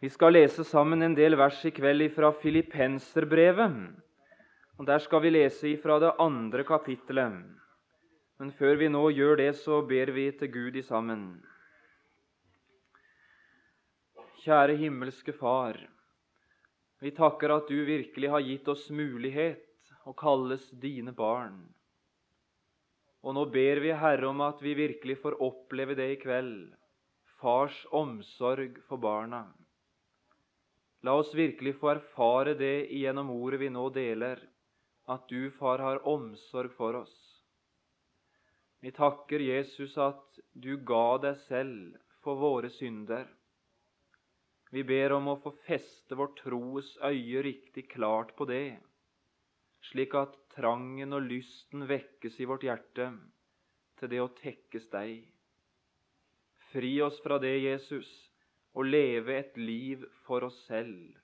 Vi skal lese sammen en del vers i kveld fra Filippenserbrevet. Og Der skal vi lese fra det andre kapittelet. Men før vi nå gjør det, så ber vi til Gud i sammen. Kjære himmelske Far. Vi takker at du virkelig har gitt oss mulighet å kalles dine barn. Og nå ber vi, Herre, om at vi virkelig får oppleve det i kveld. Fars omsorg for barna. La oss virkelig få erfare det gjennom ordet vi nå deler, at du, Far, har omsorg for oss. Vi takker Jesus at du ga deg selv for våre synder. Vi ber om å få feste vår troes øye riktig klart på det, slik at trangen og lysten vekkes i vårt hjerte til det å tekkes deg. Fri oss fra det, Jesus, å leve et liv for oss selv.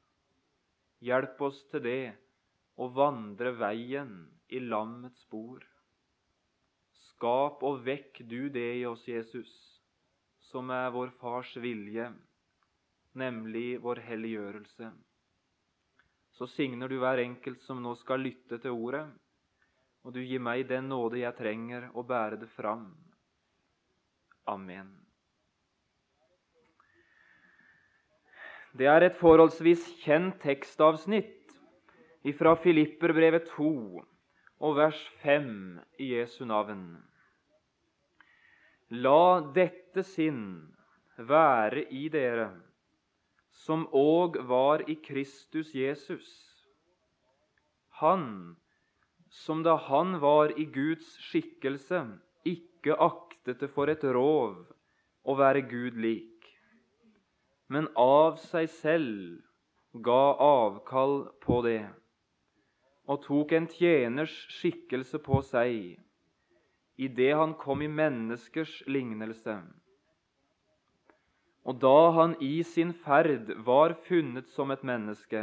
Hjelp oss til det å vandre veien i lammets spor. Skap og vekk du det i oss, Jesus, som er vår Fars vilje, nemlig vår helliggjørelse. Så signer du hver enkelt som nå skal lytte til ordet, og du gir meg den nåde jeg trenger å bære det fram. Amen. Det er et forholdsvis kjent tekstavsnitt fra Filipperbrevet 2 og vers 5 i Jesu navn. La dette sinn være i dere, som òg var i Kristus Jesus. Han som da han var i Guds skikkelse, ikke aktet det for et rov å være Gud lik men av seg selv ga avkall på det og tok en tjeners skikkelse på seg idet han kom i menneskers lignelse. Og da han i sin ferd var funnet som et menneske,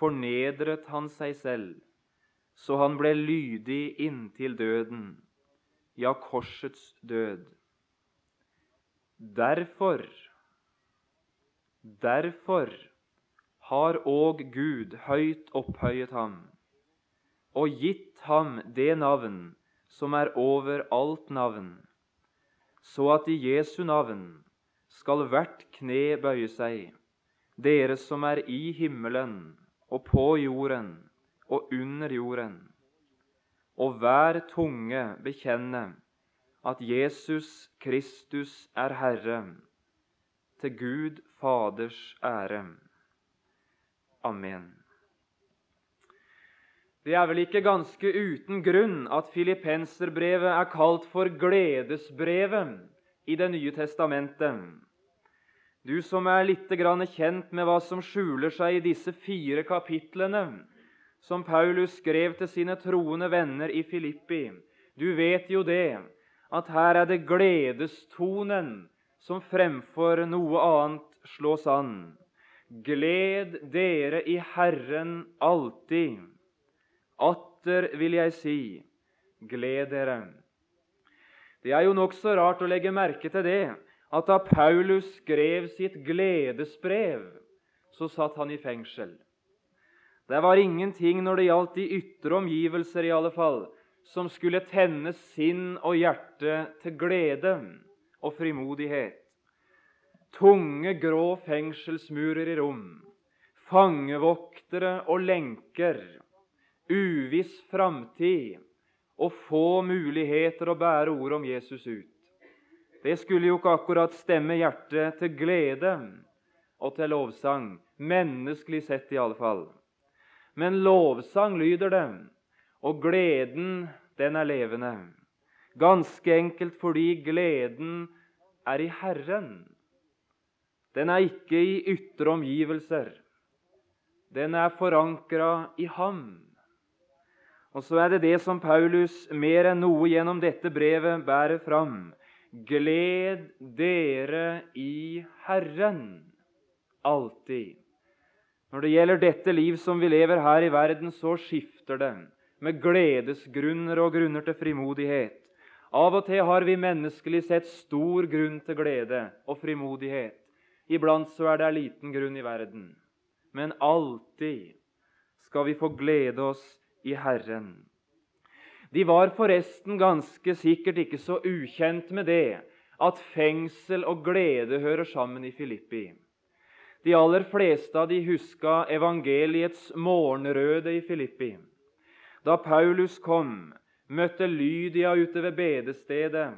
fornedret han seg selv, så han ble lydig inntil døden, ja, korsets død. Derfor Derfor har òg Gud høyt opphøyet ham og gitt ham det navn som er over alt navn, så at i Jesu navn skal hvert kne bøye seg, dere som er i himmelen og på jorden og under jorden, og hver tunge bekjenne at Jesus Kristus er Herre, til Gud Faders ære. Amen. Det er vel ikke ganske uten grunn at filippenserbrevet er kalt for gledesbrevet i Det nye testamentet. Du som er litt kjent med hva som skjuler seg i disse fire kapitlene som Paulus skrev til sine troende venner i Filippi, du vet jo det, at her er det gledestonen som fremfor noe annet slås an. Gled dere i Herren alltid. Atter vil jeg si, gled dere. Det er jo nokså rart å legge merke til det at da Paulus skrev sitt gledesbrev, så satt han i fengsel. Det var ingenting når det gjaldt de ytre omgivelser, i alle fall, som skulle tenne sinn og hjerte til glede og frimodighet. Tunge, grå fengselsmurer i rom, fangevoktere og lenker, uviss framtid og få muligheter å bære ordet om Jesus ut. Det skulle jo ikke akkurat stemme hjertet til glede og til lovsang, menneskelig sett i alle fall. Men lovsang lyder det, og gleden, den er levende. Ganske enkelt fordi gleden er i Herren. Den er ikke i ytre omgivelser. Den er forankra i Ham. Og så er det det som Paulus mer enn noe gjennom dette brevet bærer fram. Gled dere i Herren alltid. Når det gjelder dette liv som vi lever her i verden, så skifter det med gledesgrunner og grunner til frimodighet. Av og til har vi menneskelig sett stor grunn til glede og frimodighet. Iblant så er det liten grunn i verden, men alltid skal vi få glede oss i Herren. De var forresten ganske sikkert ikke så ukjent med det at fengsel og glede hører sammen i Filippi. De aller fleste av de huska evangeliets morgenrøde i Filippi. Da Paulus kom, møtte Lydia ute ved bedestedet,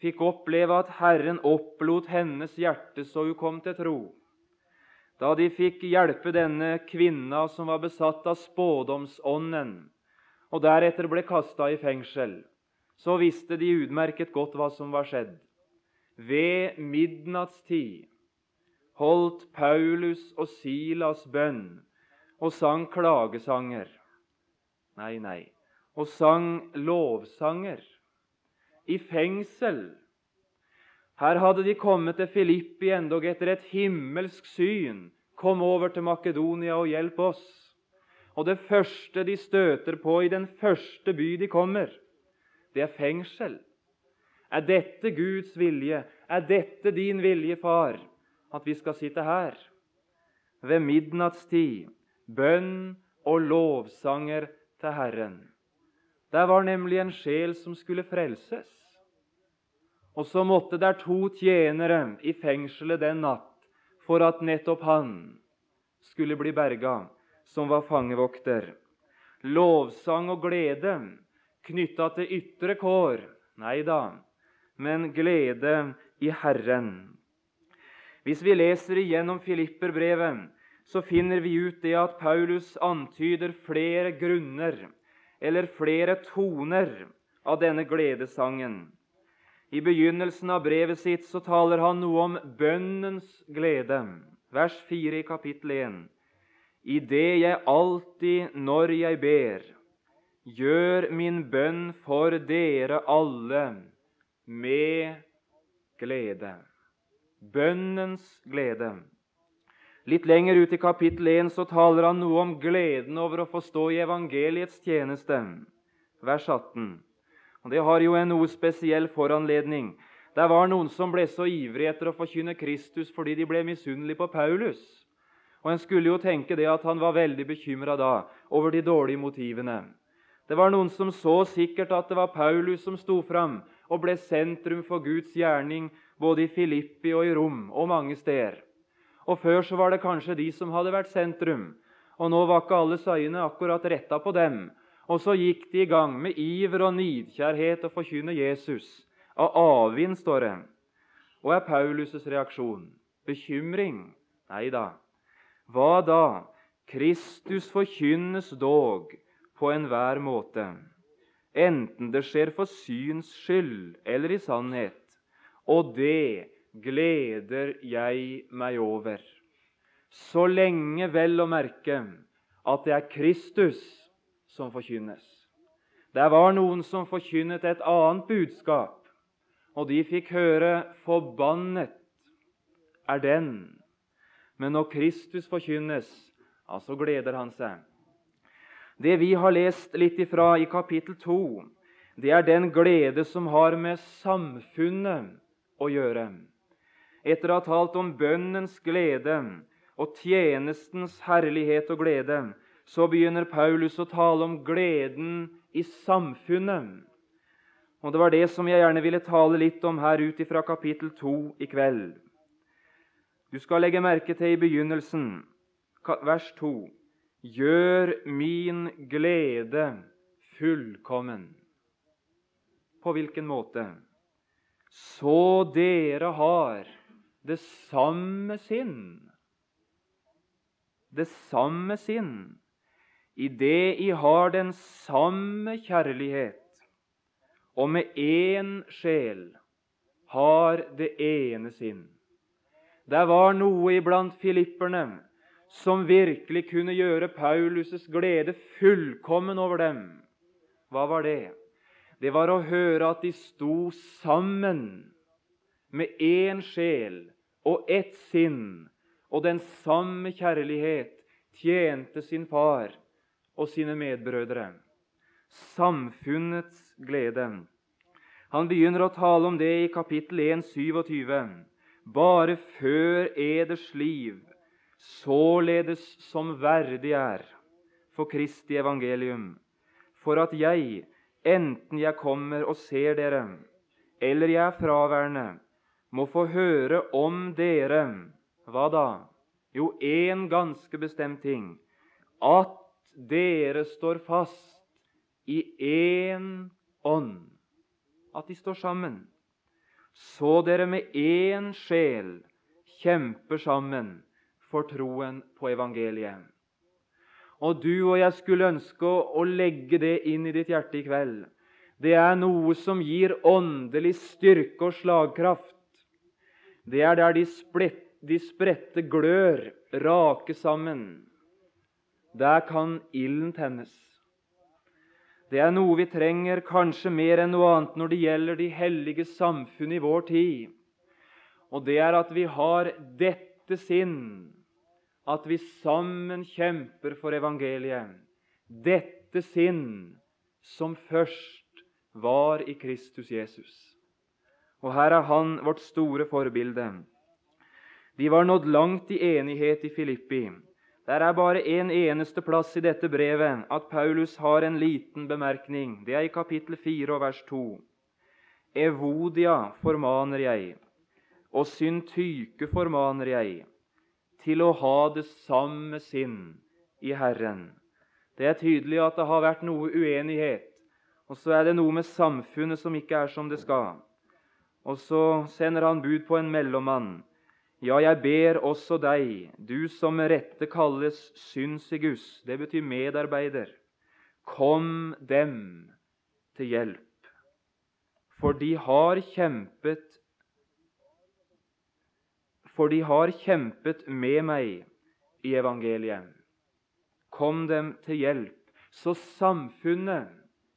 fikk oppleve at Herren opplot hennes hjerte så hun kom til tro. Da de fikk hjelpe denne kvinna som var besatt av spådomsånden, og deretter ble kasta i fengsel, så visste de utmerket godt hva som var skjedd. Ved midnattstid holdt Paulus og Silas bønn og sang klagesanger. Nei, nei, og sang lovsanger. I fengsel. Her hadde de kommet til Filippi endog etter et himmelsk syn. Kom over til Makedonia og hjelp oss. Og det første de støter på i den første by de kommer, det er fengsel. Er dette Guds vilje? Er dette din vilje, far? at vi skal sitte her ved midnattstid, bønn og lovsanger til Herren. Der var nemlig en sjel som skulle frelses. Og så måtte der to tjenere i fengselet den natt for at nettopp han skulle bli berga, som var fangevokter. Lovsang og glede knytta til ytre kår, nei da, men glede i Herren. Hvis vi leser igjennom Filipperbrevet, så finner vi ut det at Paulus antyder flere grunner eller flere toner av denne gledesangen. I begynnelsen av brevet sitt så taler han noe om bønnens glede. Vers 4 i kapittel 1. I det jeg alltid, når jeg ber, gjør min bønn for dere alle med glede. Bønnens glede. Litt lenger ut i kapittel 1 så taler han noe om gleden over å få stå i evangeliets tjeneste. Vers 18. Og Det har jo en noe spesiell foranledning. Det var noen som ble så ivrige etter å forkynne Kristus fordi de ble misunnelige på Paulus. Og En skulle jo tenke det at han var veldig bekymra da over de dårlige motivene. Det var noen som så sikkert at det var Paulus som sto fram og ble sentrum for Guds gjerning både i Filippi og i Rom og mange steder. Og Før så var det kanskje de som hadde vært sentrum, og nå var ikke alles øyne akkurat retta på dem. Og så gikk de i gang med iver og nidkjærhet å forkynne Jesus. Av avvind, står det. Og er Paulus' reaksjon bekymring? Nei da. Hva da? Kristus forkynnes dog på enhver måte, enten det skjer for syns skyld eller i sannhet og det gleder jeg meg over. Så lenge vel å merke at det er Kristus som forkynnes. Det var noen som forkynnet et annet budskap, og de fikk høre 'forbannet er den'. Men når Kristus forkynnes, ja, så gleder han seg. Det vi har lest litt ifra i kapittel 2, det er den glede som har med samfunnet å gjøre. Etter å ha talt om bønnens glede og tjenestens herlighet og glede, så begynner Paulus å tale om gleden i samfunnet. Og Det var det som jeg gjerne ville tale litt om her ut fra kapittel 2 i kveld. Du skal legge merke til i begynnelsen, vers 2.: Gjør min glede fullkommen. På hvilken måte? så dere har det samme sinn. Det samme sinn i det I har den samme kjærlighet, og med én sjel har det ene sinn. Det var noe iblant filipperne som virkelig kunne gjøre Paulus' glede fullkommen over dem. Hva var det? det var å høre at de sto sammen med én sjel og ett sinn, og den samme kjærlighet tjente sin far og sine medbrødre. Samfunnets glede. Han begynner å tale om det i kapittel 1, 27. bare før eders liv, således som verdig er for Kristi evangelium, for at jeg, enten jeg kommer og ser dere, eller jeg er fraværende, må få høre om dere Hva da? Jo, én ganske bestemt ting at dere står fast i én ånd. At de står sammen. Så dere med én sjel kjemper sammen for troen på evangeliet. Og du og jeg skulle ønske å, legge det inn i ditt hjerte i kveld. Det er noe som gir åndelig styrke og slagkraft. Det er der de, splett, de spredte glør rake sammen. Der kan ilden tennes. Det er noe vi trenger kanskje mer enn noe annet når det gjelder de hellige samfunn i vår tid. Og det er at vi har dette sinn, at vi sammen kjemper for evangeliet. Dette sinn som først var i Kristus Jesus. Og her er han vårt store forbilde. De var nådd langt i enighet i Filippi. Der er bare en eneste plass i dette brevet at Paulus har en liten bemerkning. Det er i kapittel 4 og vers 2. Evodia formaner jeg, og Syntyke formaner jeg, til å ha det samme sinn i Herren. Det er tydelig at det har vært noe uenighet, og så er det noe med samfunnet som ikke er som det skal. Og så sender han bud på en mellommann ja, jeg ber også deg, du som med rette kalles synsigus, det betyr medarbeider, kom dem til hjelp. For de har kjempet For de har kjempet med meg i evangeliet. Kom dem til hjelp, så samfunnet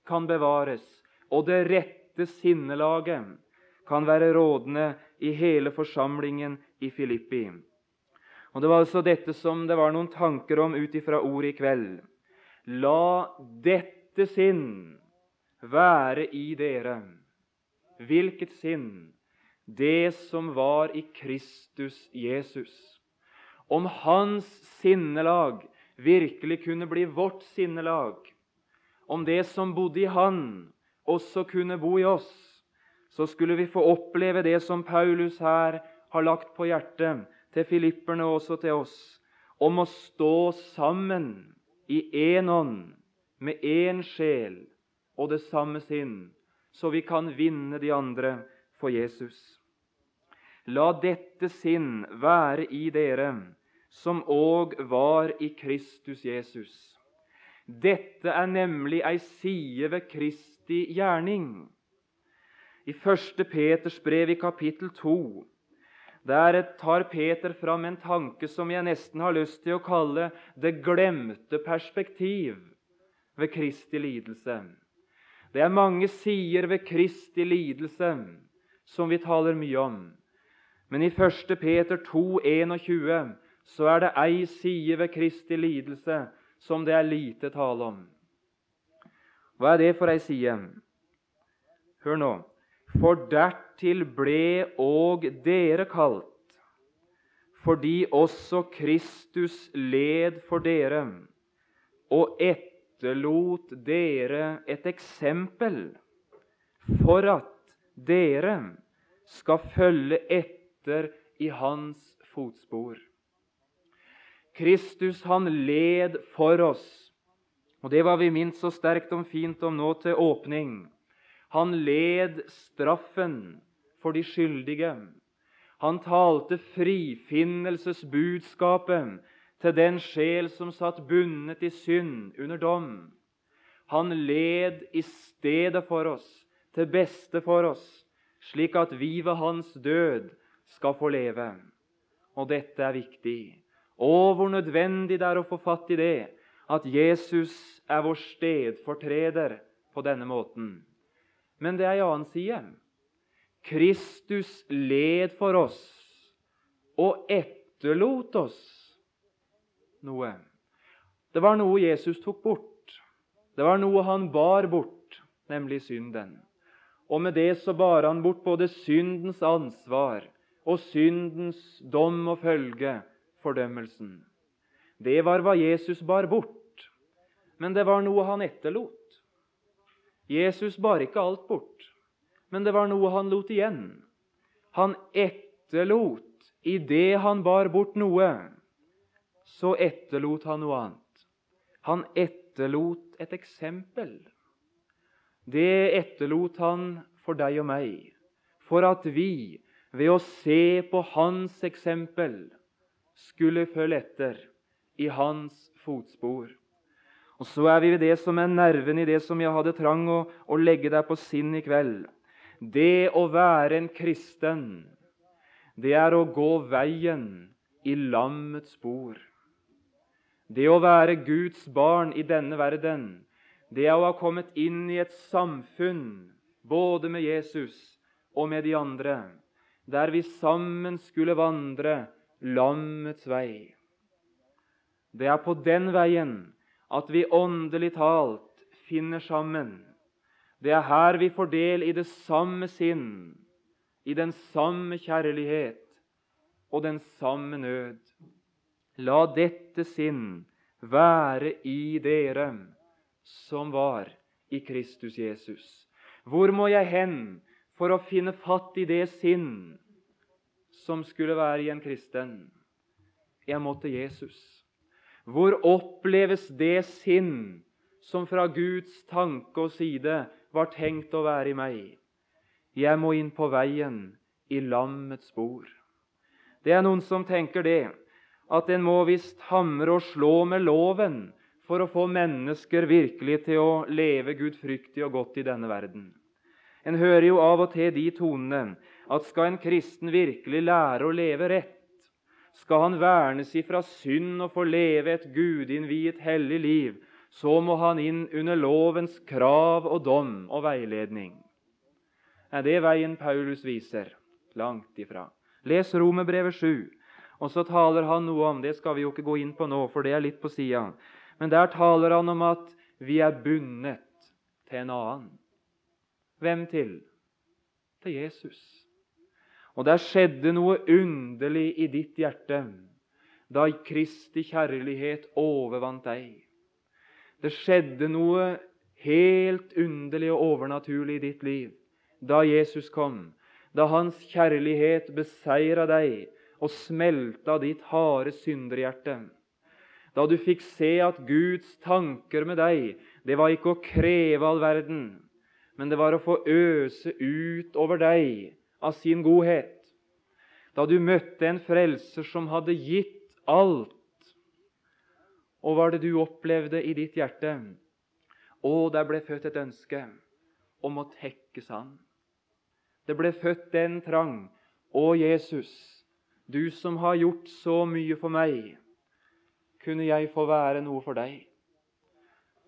kan bevares, og det rette sinnelaget kan være rådende i hele forsamlingen i Filippi. Og Det var altså dette som det var noen tanker om ut ifra ordet i kveld. La dette sinn være i dere. Hvilket sinn? Det som var i Kristus Jesus. Om hans sinnelag virkelig kunne bli vårt sinnelag, om det som bodde i han, også kunne bo i oss, så skulle vi få oppleve det som Paulus her har lagt på hjertet til filipperne og også til oss, om å stå sammen i én ånd, med én sjel og det samme sinn, så vi kan vinne de andre for Jesus. La dette sinn være i dere, som òg var i Kristus Jesus. Dette er nemlig ei side ved Kristi gjerning i 1. Peters brev i kapittel 2 der tar Peter fram en tanke som jeg nesten har lyst til å kalle 'det glemte perspektiv' ved Kristi lidelse. Det er mange sider ved Kristi lidelse som vi taler mye om. Men i 1. Peter 2, 21, så er det ei side ved Kristi lidelse som det er lite tale om. Hva er det for ei side? Hør nå. For dertil ble òg dere kalt, fordi også Kristus led for dere og etterlot dere et eksempel for at dere skal følge etter i hans fotspor. Kristus, han led for oss, og det var vi minst så sterkt om fint om nå til åpning. Han led straffen for de skyldige. Han talte frifinnelsesbudskapet til den sjel som satt bundet i synd under dom. Han led i stedet for oss, til beste for oss, slik at vi ved hans død skal få leve. Og dette er viktig. Og hvor nødvendig det er å få fatt i det, at Jesus er vår stedfortreder på denne måten. Men det er ei annen side. Kristus led for oss og etterlot oss noe. Det var noe Jesus tok bort. Det var noe han bar bort, nemlig synden. Og med det så bar han bort både syndens ansvar og syndens dom og følge, fordømmelsen. Det var hva Jesus bar bort, men det var noe han etterlot. Jesus bar ikke alt bort, men det var noe han lot igjen. Han etterlot i det han bar bort noe, så etterlot han noe annet. Han etterlot et eksempel. Det etterlot han for deg og meg, for at vi ved å se på hans eksempel skulle følge etter i hans fotspor. Og Så er vi ved det som er nerven i det som jeg hadde trang å, å legge deg på sinn i kveld. Det å være en kristen, det er å gå veien i lammets spor. Det å være Guds barn i denne verden, det er å ha kommet inn i et samfunn både med Jesus og med de andre, der vi sammen skulle vandre lammets vei. Det er på den veien at vi åndelig talt finner sammen. Det er her vi får del i det samme sinn, i den samme kjærlighet og den samme nød. La dette sinn være i dere som var i Kristus Jesus. Hvor må jeg hen for å finne fatt i det sinn som skulle være i en kristen. Jeg måtte Jesus. Hvor oppleves det sinn som fra Guds tanke og side var tenkt å være i meg? Jeg må inn på veien i lammets spor. Det er noen som tenker det, at en må visst hamre og slå med loven for å få mennesker virkelig til å leve gudfryktig og godt i denne verden. En hører jo av og til de tonene at skal en kristen virkelig lære å leve rett, skal han vernes ifra synd og få leve et gudinnviet hellig liv, så må han inn under lovens krav og dom og veiledning. Er det veien Paulus viser? Langt ifra. Les Romerbrevet 7, og så taler han noe om Det skal vi jo ikke gå inn på nå, for det er litt på sida. Men der taler han om at vi er bundet til en annen. Hvem til? Til Jesus. Og der skjedde noe underlig i ditt hjerte da Kristi kjærlighet overvant deg. Det skjedde noe helt underlig og overnaturlig i ditt liv da Jesus kom, da Hans kjærlighet beseira deg og smelta ditt harde synderhjerte. Da du fikk se at Guds tanker med deg, det var ikke å kreve all verden, men det var å få øse ut over deg av sin godhet. Da du møtte en frelser som hadde gitt alt, og var det du opplevde i ditt hjerte? Å, der ble født et ønske om å tekkes Han. Det ble født den trang. Å, Jesus, du som har gjort så mye for meg, kunne jeg få være noe for deg?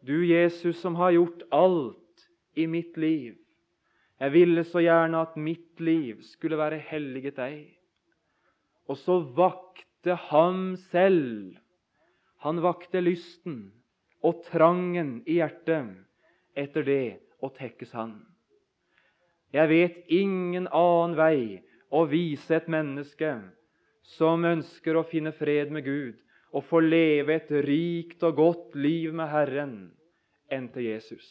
Du, Jesus, som har gjort alt i mitt liv. Jeg ville så gjerne at mitt liv skulle være helliget deg. Og så vakte ham selv. Han vakte lysten og trangen i hjertet etter det å tekkes Han. Jeg vet ingen annen vei å vise et menneske som ønsker å finne fred med Gud og få leve et rikt og godt liv med Herren, enn til Jesus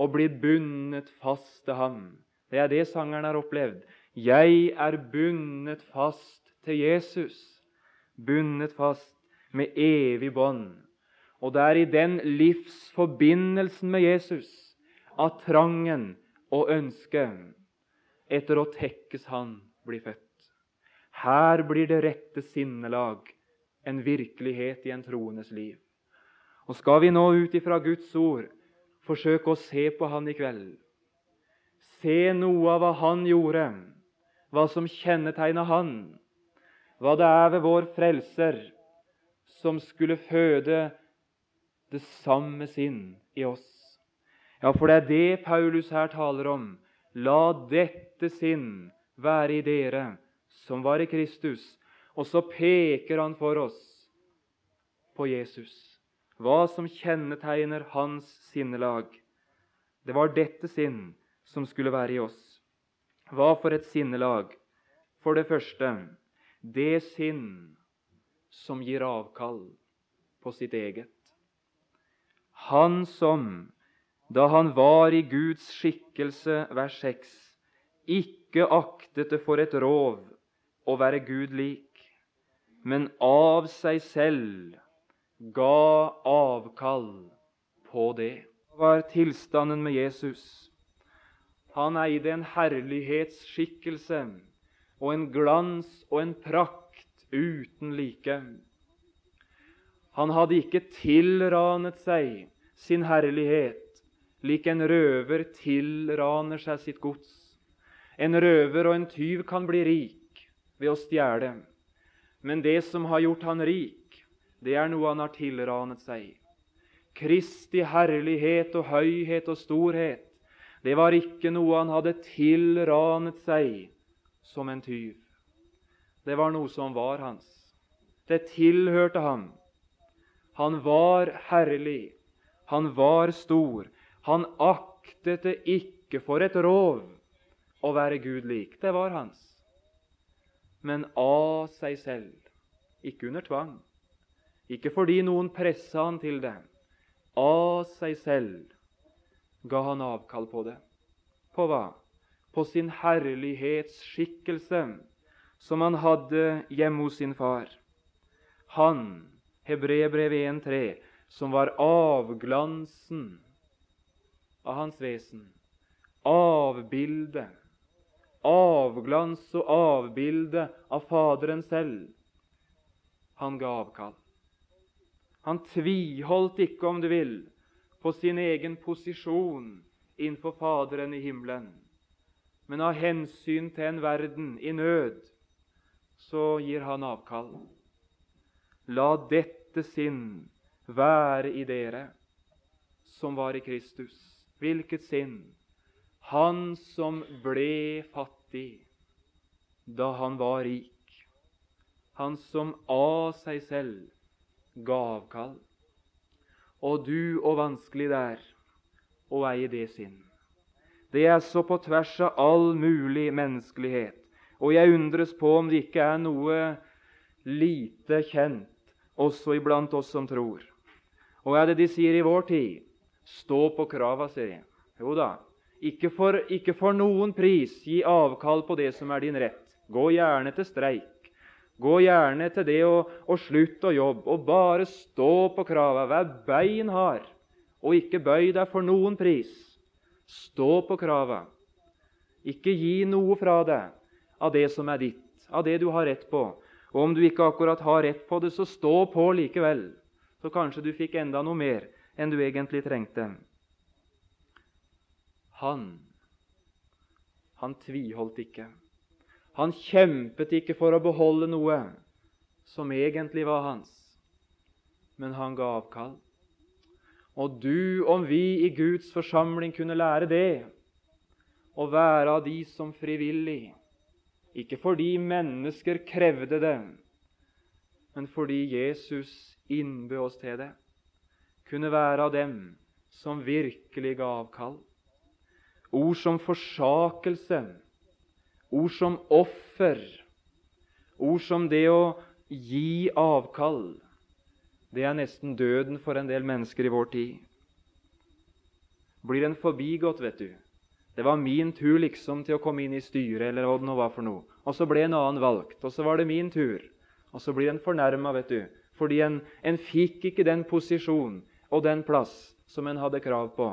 og blir bundet fast til ham. Det er det sangeren har opplevd. Jeg er bundet fast til Jesus, bundet fast med evig bånd. Og det er i den livsforbindelsen med Jesus at trangen og ønsket etter å tekkes Han blir født. Her blir det rette sinnelag en virkelighet i en troendes liv. Og Skal vi nå ut ifra Guds ord Forsøk å se på han i kveld. Se noe av hva han gjorde, hva som kjennetegna han, hva det er ved vår Frelser som skulle føde det samme sinn i oss. Ja, for det er det Paulus her taler om. La dette sinn være i dere som var i Kristus. Og så peker han for oss på Jesus hva som kjennetegner hans sinnelag. Det var dette sinn som skulle være i oss. Hva for et sinnelag? For det første det sinn som gir avkall på sitt eget. Han som, da han var i Guds skikkelse, vers 6, ikke aktet det for et rov å være Gud lik, men av seg selv ga avkall på det. Hva var tilstanden med Jesus. Han eide en herlighetsskikkelse og en glans og en prakt uten like. Han hadde ikke tilranet seg sin herlighet lik en røver tilraner seg sitt gods. En røver og en tyv kan bli rik ved å stjele, men det som har gjort han rik, det er noe han har tilranet seg. Kristi herlighet og høyhet og storhet, det var ikke noe han hadde tilranet seg som en tyv. Det var noe som var hans. Det tilhørte ham. Han var herlig. Han var stor. Han aktet det ikke for et rov å være Gud lik. Det var hans. Men av seg selv, ikke under tvang, ikke fordi noen pressa han til det. Av seg selv ga han avkall på det. På hva? På sin herlighetsskikkelse som han hadde hjemme hos sin far. Han, Hebrebrevet 1,3, som var avglansen av hans vesen. avbildet, Avglans og avbilde av Faderen selv. Han ga avkall. Han tviholdt ikke, om du vil, på sin egen posisjon innenfor Faderen i himmelen. Men av hensyn til en verden i nød, så gir han avkall. La dette sinn være i dere som var i Kristus. Hvilket sinn? Han som ble fattig da han var rik. Han som av seg selv ga avkall. Og du, og vanskelig det er å eie det sinn. Det er så på tvers av all mulig menneskelighet. Og jeg undres på om det ikke er noe lite kjent også iblant oss som tror. Og er det de sier i vår tid? Stå på krava, sier de. Jo da. Ikke for, ikke for noen pris gi avkall på det som er din rett. Gå gjerne til streik. Gå gjerne til det å, og slutte å jobbe, og bare stå på krava. Vær beinhard, og ikke bøy deg for noen pris. Stå på krava. Ikke gi noe fra deg av det som er ditt, av det du har rett på. Og om du ikke akkurat har rett på det, så stå på likevel. Så kanskje du fikk enda noe mer enn du egentlig trengte. Han, han tviholdt ikke. Han kjempet ikke for å beholde noe som egentlig var hans, men han ga avkall. Og du, om vi i Guds forsamling kunne lære det, å være av de som frivillig, ikke fordi mennesker krevde det, men fordi Jesus innbød oss til det, kunne være av dem som virkelig ga avkall. Ord som forsakelse, Ord som offer, ord som det å gi avkall, det er nesten døden for en del mennesker i vår tid. Blir en forbigått, vet du. Det var min tur liksom til å komme inn i styret, eller hva det nå var for noe. Og så ble en annen valgt, og så var det min tur. Og så blir en fornærma, vet du, fordi en, en fikk ikke den posisjon og den plass som en hadde krav på.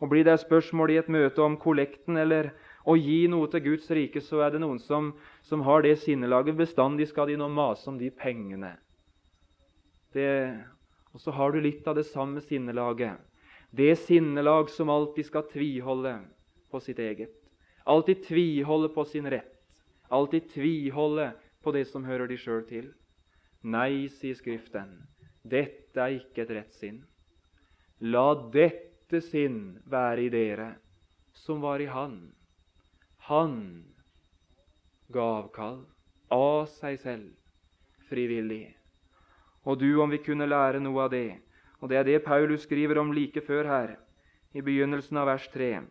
Og Blir det spørsmål i et møte om kollekten eller å gi noe til Guds rike, så er det noen som, som har det sinnelaget. Bestandig skal de nå mase om de pengene. Det, og så har du litt av det samme sinnelaget. Det sinnelag som alltid skal tviholde på sitt eget. Alltid tviholde på sin rett. Alltid tviholde på det som hører de sjøl til. Nei, sier Skriften, dette er ikke et rett sinn. La dette sinn være i dere, som var i Han han ga avkall av seg selv frivillig. Og du, om vi kunne lære noe av det Og det er det Paulus skriver om like før her, i begynnelsen av vers 3.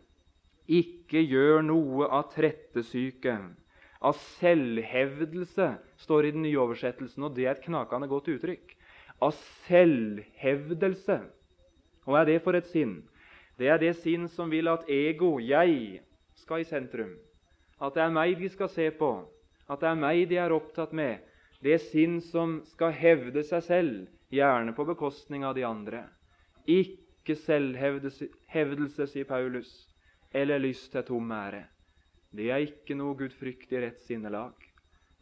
Ikke gjør noe av trettesyke, av selvhevdelse, står i den nye oversettelsen, og det er et knakende godt uttrykk. Av selvhevdelse. Hva er det for et sinn? Det er det sinn som vil at ego, jeg, skal i sentrum. At det er meg de skal se på, at det er meg de er opptatt med. Det sinn som skal hevde seg selv, gjerne på bekostning av de andre. Ikke selvhevdelse, sier Paulus, eller lyst til tom ære. Det er ikke noe gudfryktig rett sinnelag.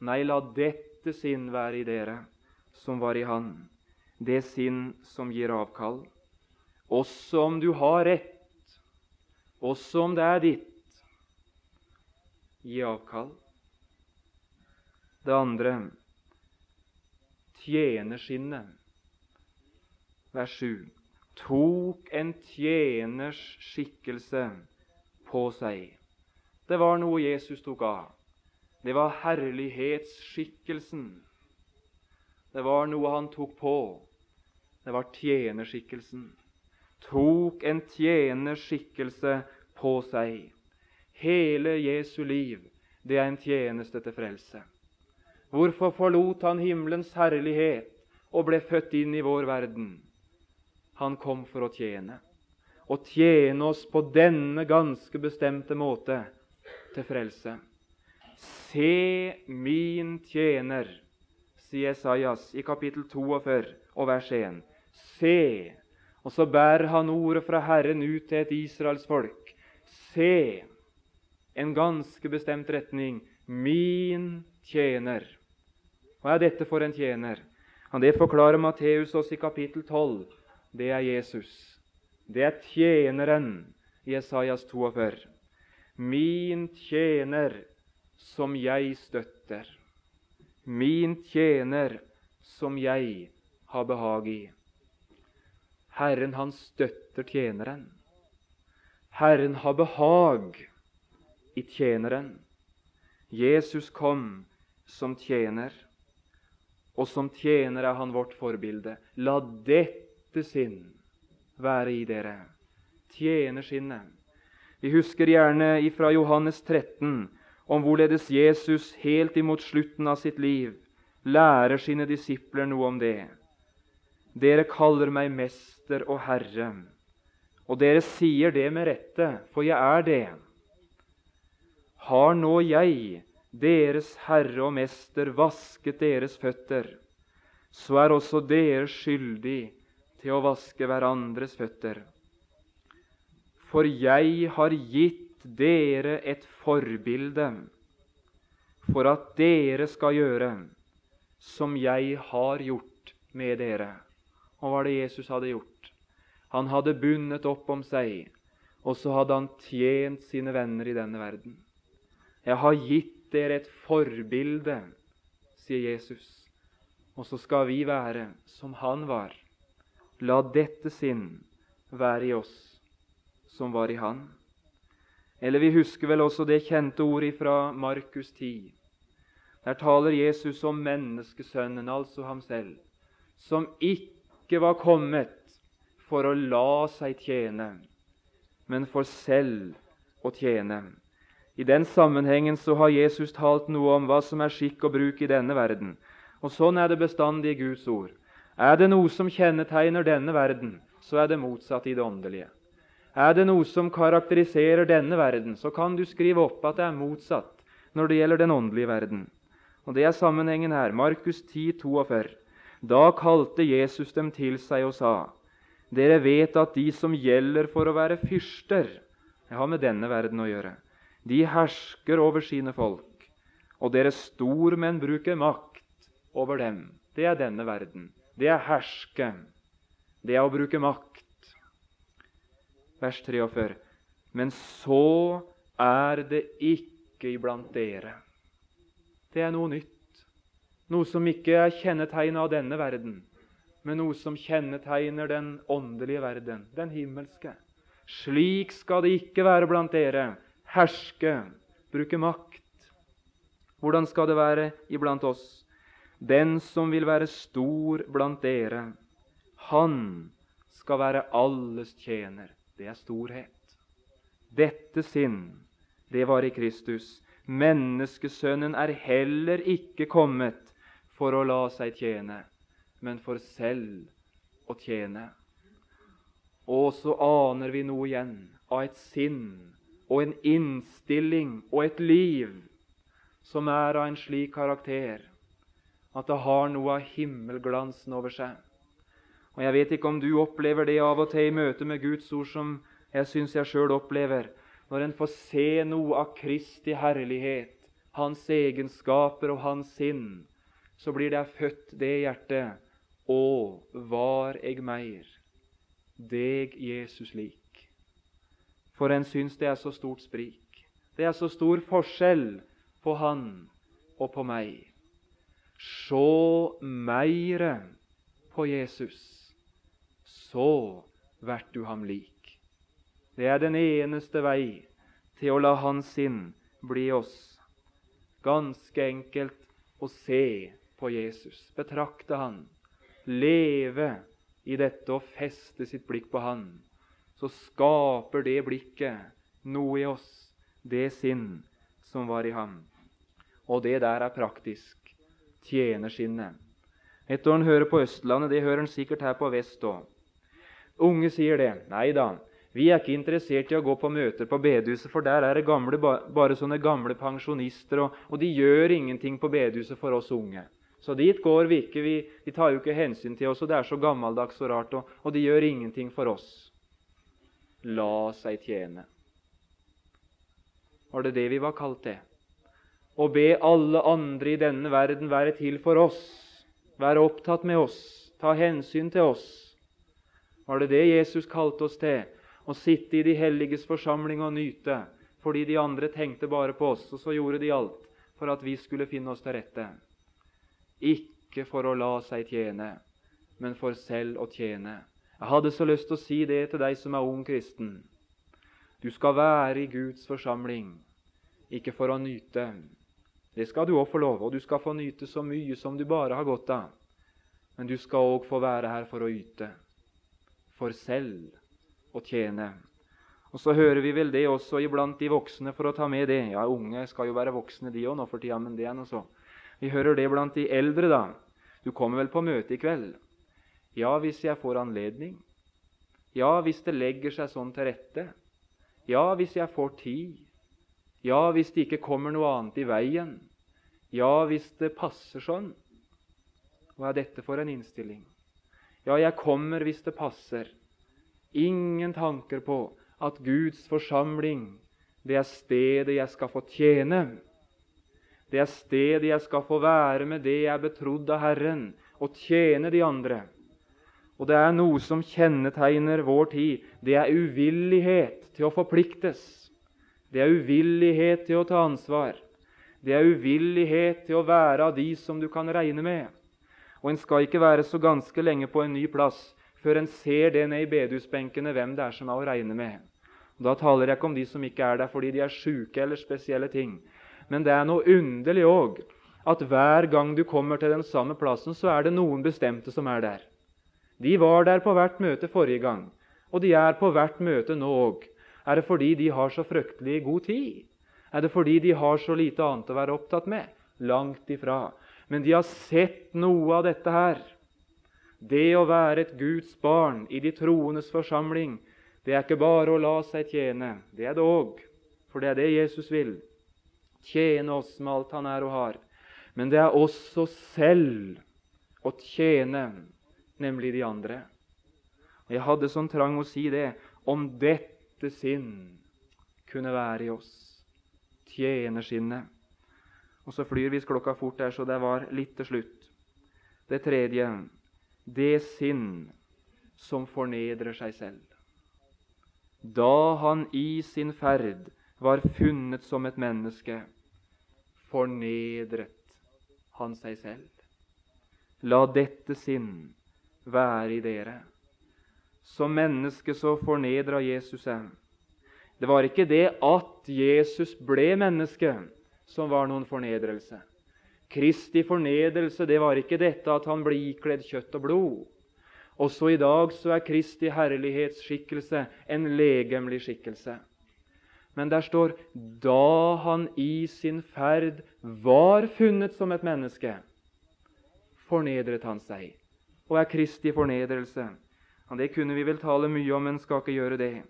Nei, la dette sinn være i dere, som var i Han, det sinn som gir avkall. Også om du har rett, også om det er ditt, gi avkall. Det andre tjenerskinnet. Vers 7 tok en tjeners skikkelse på seg. Det var noe Jesus tok av. Det var herlighetsskikkelsen. Det var noe han tok på. Det var tjenerskikkelsen. Tok en tjenerskikkelse på seg. Hele Jesu liv, det er en tjeneste til frelse. Hvorfor forlot han himmelens herlighet og ble født inn i vår verden? Han kom for å tjene. Å tjene oss på denne ganske bestemte måte til frelse. Se min tjener, sier Esaias i kapittel 42 og vers 1. Se! Og så bærer han ordet fra Herren ut til et Israels folk. Se! En ganske bestemt retning. Min tjener. Hva er dette for en tjener? Det forklarer Matteus oss i kapittel 12 det er Jesus. Det er tjeneren i Esaias 42. Min tjener som jeg støtter. Min tjener som jeg har behag i. Herren, han støtter tjeneren. Herren har behag i tjeneren. Jesus kom som tjener, og som tjener er han vårt forbilde. La dette sinn være i dere. tjenersinnet. Vi husker gjerne ifra Johannes 13 om hvorledes Jesus helt imot slutten av sitt liv lærer sine disipler noe om det. Dere kaller meg mester og herre, og dere sier det med rette, for jeg er det. Har nå jeg, deres herre og mester, vasket deres føtter, så er også dere skyldig til å vaske hverandres føtter. For jeg har gitt dere et forbilde for at dere skal gjøre som jeg har gjort med dere. Og hva var det Jesus hadde gjort? Han hadde bundet opp om seg, og så hadde han tjent sine venner i denne verden. Jeg har gitt dere et forbilde, sier Jesus, og så skal vi være som han var. La dette sinn være i oss som var i Han. Eller vi husker vel også det kjente ordet fra Markus 10. Der taler Jesus om menneskesønnen, altså ham selv, som ikke var kommet for å la seg tjene, men for selv å tjene. I den sammenhengen så har Jesus talt noe om hva som er skikk og bruk i denne verden. Og Sånn er det bestandig i Guds ord. Er det noe som kjennetegner denne verden, så er det motsatt i det åndelige. Er det noe som karakteriserer denne verden, så kan du skrive opp at det er motsatt når det gjelder den åndelige verden. Og Det er sammenhengen her. Markus 10, 42. Da kalte Jesus dem til seg og sa:" Dere vet at de som gjelder for å være fyrster Jeg har med denne verden å gjøre. De hersker over sine folk, og deres stormenn bruker makt over dem. Det er denne verden det er herske. Det er å bruke makt. Vers 43. Men så er det ikke iblant dere. Det er noe nytt. Noe som ikke er kjennetegnet av denne verden, men noe som kjennetegner den åndelige verden, den himmelske. Slik skal det ikke være blant dere. Herske, bruke makt. Hvordan skal det være iblant oss? Den som vil være stor blant dere, han skal være alles tjener. Det er storhet. Dette sinn, det var i Kristus. Menneskesønnen er heller ikke kommet for å la seg tjene, men for selv å tjene. Og så aner vi noe igjen av et sinn og en innstilling og et liv som er av en slik karakter at det har noe av himmelglansen over seg. Og Jeg vet ikke om du opplever det av og til i møte med Guds ord som jeg syns jeg sjøl opplever, når en får se noe av Kristi herlighet, hans egenskaper og hans sinn, så blir det født det hjertet. Å, var eg meir deg, Jesus, lik. For en syns det er så stort sprik. Det er så stor forskjell på han og på meg. Sjå meire på Jesus, så vert du ham lik. Det er den eneste vei til å la hans sinn bli oss. Ganske enkelt å se på Jesus, betrakte han, leve i dette og feste sitt blikk på han. Så skaper det blikket noe i oss, det sinn som var i ham. Og det der er praktisk. Tjenersinnet. Et år han hører på Østlandet, det hører han sikkert her på vest òg. Unge sier det. Nei da, vi er ikke interessert i å gå på møter på bedehuset, for der er det gamle, bare sånne gamle pensjonister, og, og, de gjør ingenting på bedehuset for oss unge. Så dit går vi ikke. Vi, de tar jo ikke hensyn til oss, og det er så gammeldags og rart, og, og de gjør ingenting for oss. La seg tjene. Var det det vi var kalt til? Å be alle andre i denne verden være til for oss, være opptatt med oss, ta hensyn til oss. Var det det Jesus kalte oss til? Å sitte i de helliges forsamling og nyte fordi de andre tenkte bare på oss, og så gjorde de alt for at vi skulle finne oss til rette. Ikke for å la seg tjene, men for selv å tjene. Jeg hadde så lyst til å si det til deg som er ung kristen. Du skal være i Guds forsamling, ikke for å nyte, det skal du òg få lov, og du skal få nyte så mye som du bare har godt av. Men du skal òg få være her for å yte, for selv å tjene. Og Så hører vi vel det også iblant de voksne, for å ta med det. Ja, unge skal jo være voksne, de òg nå for tida, men det er noe så. Vi hører det blant de eldre, da. Du kommer vel på møte i kveld? Ja, hvis jeg får anledning. Ja, hvis det legger seg sånn til rette. Ja, hvis jeg får tid. Ja, hvis det ikke kommer noe annet i veien. Ja, hvis det passer sånn. Hva er dette for en innstilling? Ja, jeg kommer hvis det passer. Ingen tanker på at Guds forsamling, det er stedet jeg skal få tjene. Det er stedet jeg skal få være med det jeg er betrodd av Herren, og tjene de andre. Og det er noe som kjennetegner vår tid. Det er uvillighet til å forpliktes. Det er uvillighet til å ta ansvar. Det er uvillighet til å være av de som du kan regne med. Og en skal ikke være så ganske lenge på en ny plass før en ser det ned i bedehusbenkene hvem det er som er å regne med. Og da taler jeg ikke om de som ikke er der fordi de er sjuke eller spesielle ting. Men det er noe underlig òg at hver gang du kommer til den samme plassen, så er det noen bestemte som er der. De var der på hvert møte forrige gang, og de er på hvert møte nå òg. Er det fordi de har så fryktelig god tid? Er det fordi de har så lite annet å være opptatt med? Langt ifra. Men de har sett noe av dette her. Det å være et Guds barn i de troendes forsamling, det er ikke bare å la seg tjene. Det er det òg, for det er det Jesus vil. Tjene oss med alt han er og har. Men det er også selv å tjene, nemlig de andre. Og Jeg hadde sånn trang å si det om dette sinn kunne være i oss. Tjenersinnet. Og så flyr visst klokka fort der, så det var litt til slutt. Det tredje det sinn som fornedrer seg selv. Da han i sin ferd var funnet som et menneske, fornedret han seg selv. La dette sinn være i dere. Som menneske så fornedra Jesus seg. Det var ikke det at Jesus ble menneske, som var noen fornedrelse. Kristi fornedrelse det var ikke dette at han ble ikledd kjøtt og blod. Også i dag så er Kristi herlighetsskikkelse en legemlig skikkelse. Men der står 'da han i sin ferd var funnet som et menneske', fornedret han seg. Og er Kristi fornedrelse. Ja, Det kunne vi vel tale mye om, men skal ikke gjøre det.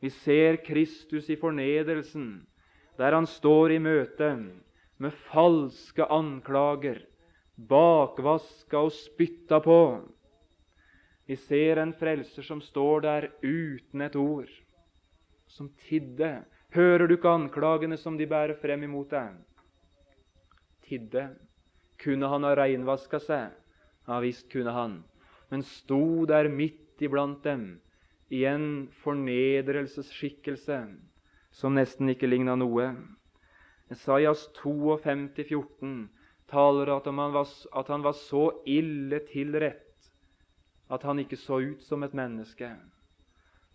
Vi ser Kristus i fornedrelsen, der han står i møte med falske anklager, bakvaska og spytta på. Vi ser en frelser som står der uten et ord, som tidde. Hører du ikke anklagene som de bærer frem imot deg? Tidde. Kunne han ha reinvaska seg? Ja visst kunne han, men sto der midt iblant dem i en fornedrelsesskikkelse som nesten ikke ligna noe. Esaias 52, 14 taler at, han var, at han var så ille tilrett at han ikke så ut som et menneske.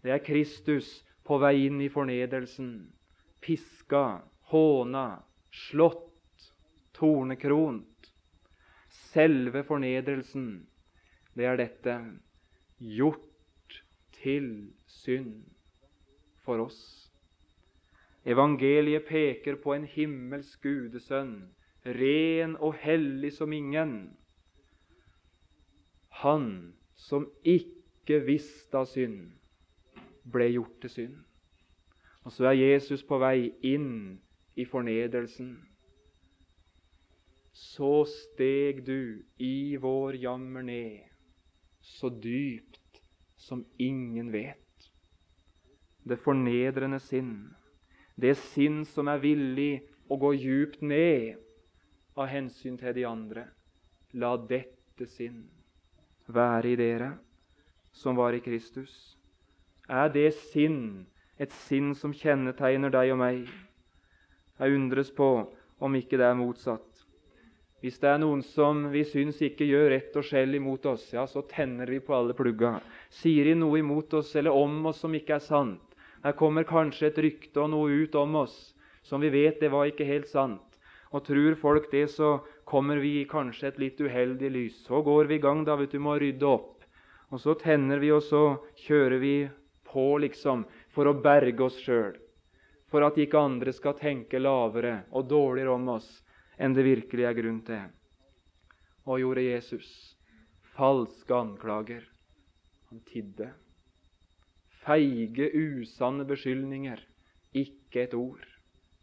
Det er Kristus på vei inn i fornedelsen. Piska, håna, slått, tornekront. Selve fornedelsen, det er dette gjort til synd for oss. Evangeliet peker på en himmelsk gudesønn, ren og hellig som ingen. Han som ikke visste av synd, ble gjort til synd. Og så er Jesus på vei inn i fornedelsen. Så steg du i vår jammer ned, så dypt som ingen vet. Det fornedrende sinn det sinn som er villig å gå djupt ned av hensyn til de andre. La dette sinn være i dere som var i Kristus. Er det sinn et sinn som kjennetegner deg og meg? Jeg undres på om ikke det er motsatt. Hvis det er noen som vi syns ikke gjør rett og skjell imot oss, ja, så tenner vi på alle plugga. Sier de noe imot oss eller om oss som ikke er sant, her kommer kanskje et rykte og noe ut om oss som vi vet det var ikke helt sant. Og tror folk det, så kommer vi i kanskje et litt uheldig lys. Så går vi i gang da, vet du, med å rydde opp. Og så tenner vi, og så kjører vi på, liksom, for å berge oss sjøl. For at ikke andre skal tenke lavere og dårligere om oss enn det virkelig er grunn til. Og gjorde Jesus falske anklager. Han tidde feige, usanne beskyldninger. Ikke et ord.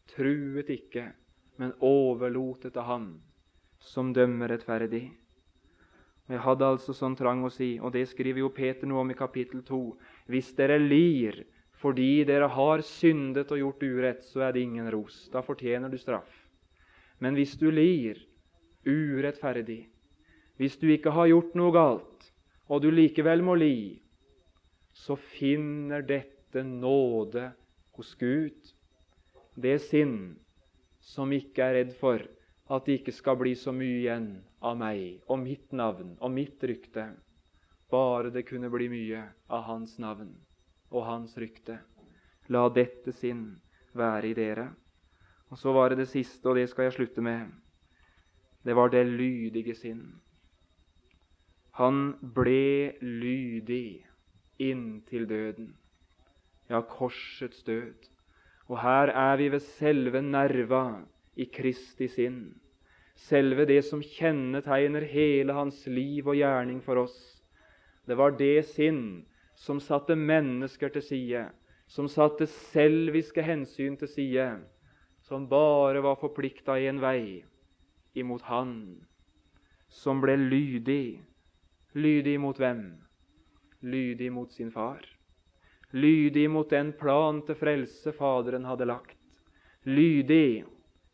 Truet ikke, men overlot det til Han som dømmer rettferdig. Jeg hadde altså sånn trang å si, og det skriver jo Peter noe om i kapittel 2. Hvis dere lir fordi dere har syndet og gjort urett, så er det ingen ros. Da fortjener du straff. Men hvis du lir urettferdig, hvis du ikke har gjort noe galt, og du likevel må li, så finner dette nåde hos Gud. Det sinn som ikke er redd for at det ikke skal bli så mye igjen av meg og mitt navn og mitt rykte. Bare det kunne bli mye av Hans navn og Hans rykte. La dette sinn være i dere. Og Så var det det siste, og det skal jeg slutte med. Det var det lydige sinn. Han ble lydig inntil døden. Ja, korsets død. Og her er vi ved selve nerva i Kristi sinn. Selve det som kjennetegner hele hans liv og gjerning for oss. Det var det sinn som satte mennesker til side, som satte selviske hensyn til side, som bare var forplikta en vei, imot Han, som ble lydig. Lydig mot hvem? lydig mot sin far, lydig mot den plan til frelse Faderen hadde lagt, lydig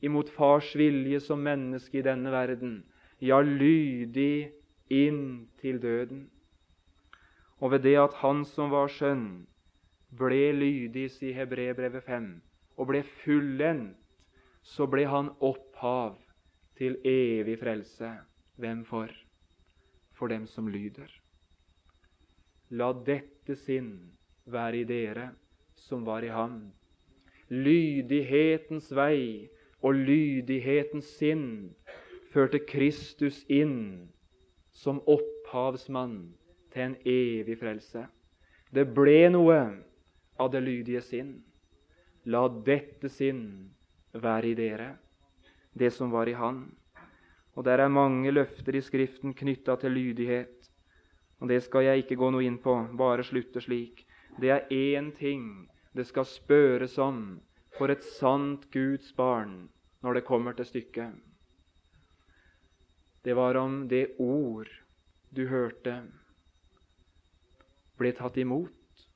imot fars vilje som menneske i denne verden, ja, lydig inn til døden. Og ved det at han som var sønn, ble lydig, sier Hebrebrevet 5, og ble fullendt, så ble han opphav til evig frelse. Hvem for? For dem som lyder. La dette sinn være i dere som var i ham. Lydighetens vei og lydighetens sinn førte Kristus inn som opphavsmann til en evig frelse. Det ble noe av det lydige sinn. La dette sinn være i dere, det som var i Han. Og der er mange løfter i Skriften knytta til lydighet. Og det skal jeg ikke gå noe inn på, bare slutte slik. Det er én ting det skal spørres om for et sant Guds barn når det kommer til stykket. Det var om det ord du hørte, ble tatt imot.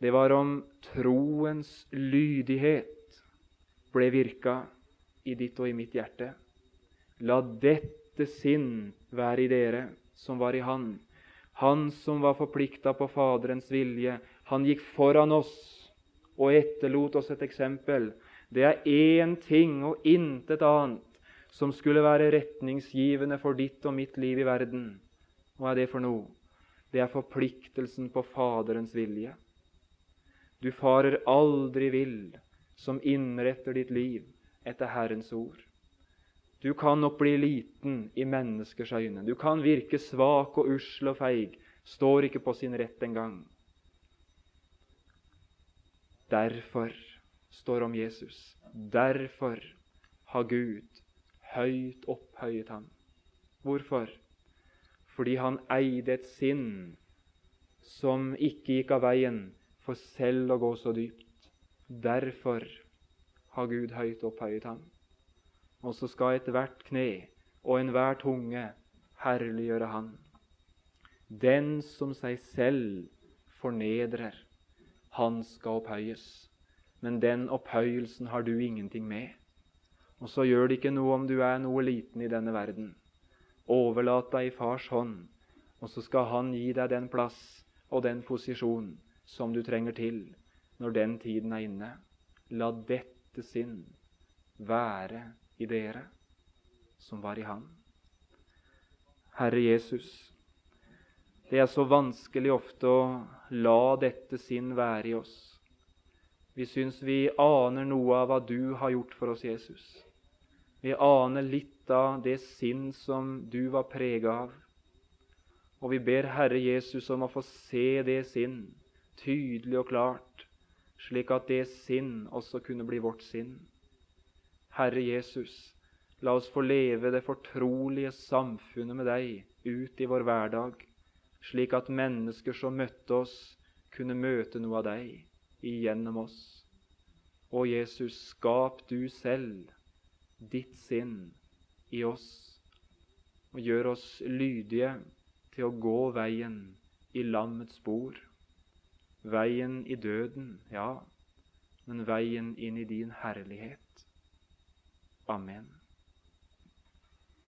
Det var om troens lydighet ble virka i ditt og i mitt hjerte. La dette sinn være i dere som var i Han. Han som var forplikta på Faderens vilje. Han gikk foran oss og etterlot oss et eksempel. Det er én ting og intet annet som skulle være retningsgivende for ditt og mitt liv i verden. Hva er det for noe? Det er forpliktelsen på Faderens vilje. Du farer aldri vill som innretter ditt liv etter Herrens ord. Du kan nok bli liten i menneskers øyne. Du kan virke svak og usle og feig. Står ikke på sin rett engang. Derfor står om Jesus. Derfor har Gud høyt opphøyet ham. Hvorfor? Fordi han eide et sinn som ikke gikk av veien for selv å gå så dypt. Derfor har Gud høyt opphøyet ham. Og så skal ethvert kne og enhver tunge herliggjøre Han. Den som seg selv fornedrer, han skal opphøyes. Men den opphøyelsen har du ingenting med. Og så gjør det ikke noe om du er noe liten i denne verden. Overlat deg i Fars hånd, og så skal Han gi deg den plass og den posisjon som du trenger til når den tiden er inne. La dette sinn være i dere som var i Han. Herre Jesus, det er så vanskelig ofte å la dette sinn være i oss. Vi syns vi aner noe av hva du har gjort for oss, Jesus. Vi aner litt av det sinn som du var prega av. Og vi ber Herre Jesus om å få se det sinn tydelig og klart, slik at det sinn også kunne bli vårt sinn. Herre Jesus, la oss få leve det fortrolige samfunnet med deg ut i vår hverdag, slik at mennesker som møtte oss, kunne møte noe av deg igjennom oss. Å Jesus, skap du selv ditt sinn i oss, og gjør oss lydige til å gå veien i lammets spor. Veien i døden, ja, men veien inn i din herlighet. Amen.